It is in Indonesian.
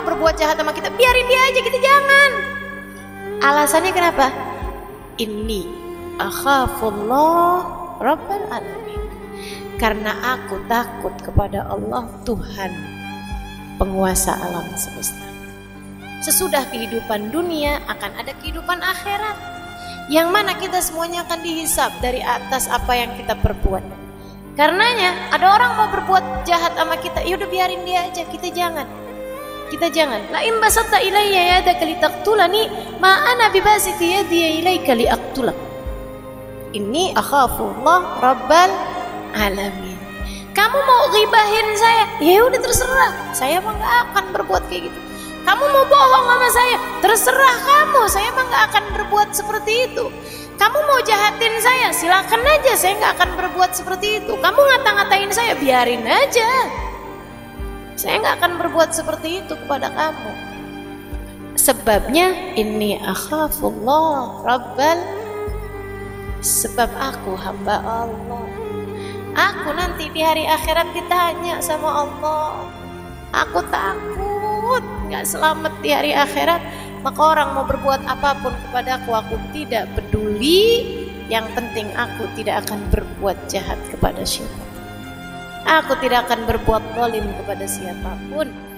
mau berbuat jahat sama kita, biarin dia aja, kita jangan. Alasannya kenapa? Ini akhafullah rabbal alamin. Karena aku takut kepada Allah Tuhan penguasa alam semesta. Sesudah kehidupan dunia akan ada kehidupan akhirat. Yang mana kita semuanya akan dihisap dari atas apa yang kita perbuat. Karenanya ada orang mau berbuat jahat sama kita, ya udah biarin dia aja, kita jangan. Kita jangan. La in basatta ilayya yadaka litaqtulani ma ana bibasiti yadi ilayka liaqtulak. Ini akhafullah rabbal alamin. Kamu mau gibahin saya? Ya udah terserah. Saya mah nggak akan berbuat kayak gitu. Kamu mau bohong sama saya? Terserah kamu. Saya mah nggak akan berbuat seperti itu. Kamu mau jahatin saya? Silakan aja. Saya nggak akan berbuat seperti itu. Kamu ngata-ngatain saya? Biarin aja. Saya nggak akan berbuat seperti itu kepada kamu. Sebabnya ini akhafullah rabbal sebab aku hamba Allah. Aku nanti di hari akhirat ditanya sama Allah. Aku takut nggak selamat di hari akhirat. Maka orang mau berbuat apa pun kepada aku, aku tidak peduli. Yang penting aku tidak akan berbuat jahat kepada siapa. Aku tidak akan berbuat zalim kepada siapa pun.